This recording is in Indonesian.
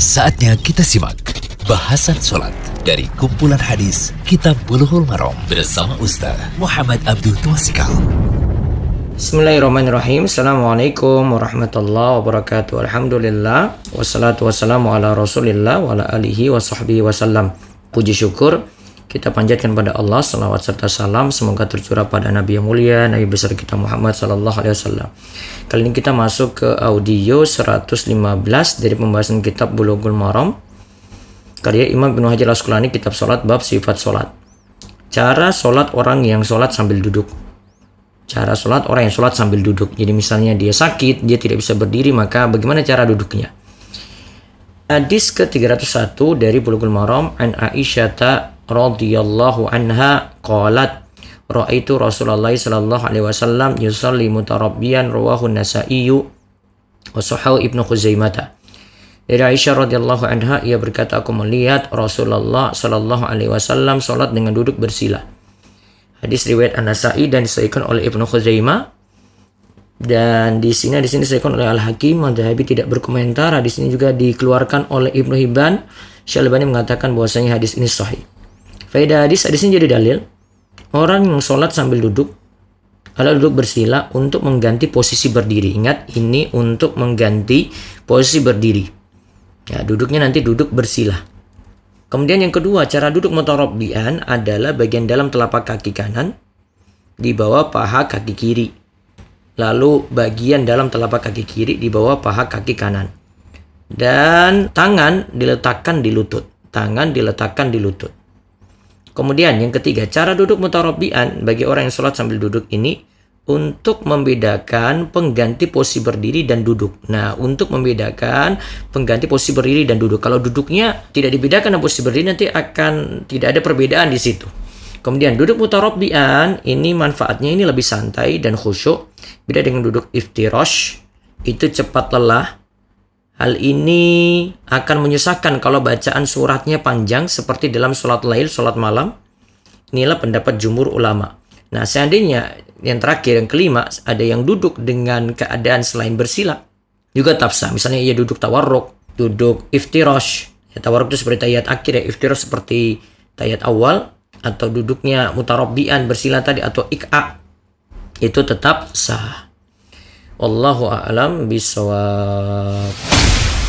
Saatnya kita simak bahasan sholat dari kumpulan hadis Kitab Bulughul Maram bersama Ustaz Muhammad Abdul Twasikal. Bismillahirrahmanirrahim. Assalamualaikum warahmatullahi wabarakatuh. Alhamdulillah. Wassalatu wassalamu ala rasulillah Wa ala alihi wa sahbihi wasallam Puji syukur kita panjatkan pada Allah salawat serta salam semoga tercurah pada Nabi yang mulia Nabi besar kita Muhammad sallallahu alaihi wasallam. Kali ini kita masuk ke audio 115 dari pembahasan kitab Bulughul Maram karya Imam Ibnu Hajar Asqalani kitab salat bab sifat salat. Cara salat orang yang salat sambil duduk. Cara salat orang yang salat sambil duduk. Jadi misalnya dia sakit, dia tidak bisa berdiri, maka bagaimana cara duduknya? Hadis ke-301 dari Bulughul Maram an Aisyah radhiyallahu anha qalat Ra'aitu Rasulullah sallallahu alaihi wasallam yusalli mutarabbiyan rawahu Nasa'i wa sahahu Ibnu Khuzaimah. Dari Aisyah radhiyallahu anha ia berkata aku melihat Rasulullah sallallahu alaihi wasallam salat dengan duduk bersila. Hadis riwayat An-Nasa'i dan disahihkan oleh Ibnu Khuzaimah dan di sini di sini disahihkan oleh Al-Hakim Madhabi tidak berkomentar. Hadis ini juga dikeluarkan oleh Ibnu Hibban. Syalbani mengatakan bahwasanya hadis ini sahih. Faedah hadis, hadis ini jadi dalil. Orang yang sholat sambil duduk, adalah duduk bersila untuk mengganti posisi berdiri. Ingat, ini untuk mengganti posisi berdiri. Ya, duduknya nanti duduk bersila. Kemudian yang kedua, cara duduk motorobbian adalah bagian dalam telapak kaki kanan di bawah paha kaki kiri. Lalu bagian dalam telapak kaki kiri di bawah paha kaki kanan. Dan tangan diletakkan di lutut. Tangan diletakkan di lutut. Kemudian yang ketiga, cara duduk mutarobian bagi orang yang sholat sambil duduk ini untuk membedakan pengganti posisi berdiri dan duduk. Nah, untuk membedakan pengganti posisi berdiri dan duduk. Kalau duduknya tidak dibedakan dengan posisi berdiri nanti akan tidak ada perbedaan di situ. Kemudian duduk mutarobian ini manfaatnya ini lebih santai dan khusyuk. Beda dengan duduk iftirosh itu cepat lelah Hal ini akan menyusahkan kalau bacaan suratnya panjang seperti dalam sholat lail, sholat malam. Inilah pendapat jumur ulama. Nah, seandainya yang terakhir, yang kelima, ada yang duduk dengan keadaan selain bersila. Juga tafsa. Misalnya ia duduk tawarruk, duduk iftirosh. Ya, tawarruk itu seperti tayat akhir ya. Iftirosh seperti tayat awal. Atau duduknya mutarabbian bersila tadi. Atau ik'a. Itu tetap sah. Wallahu a'lam bisawab.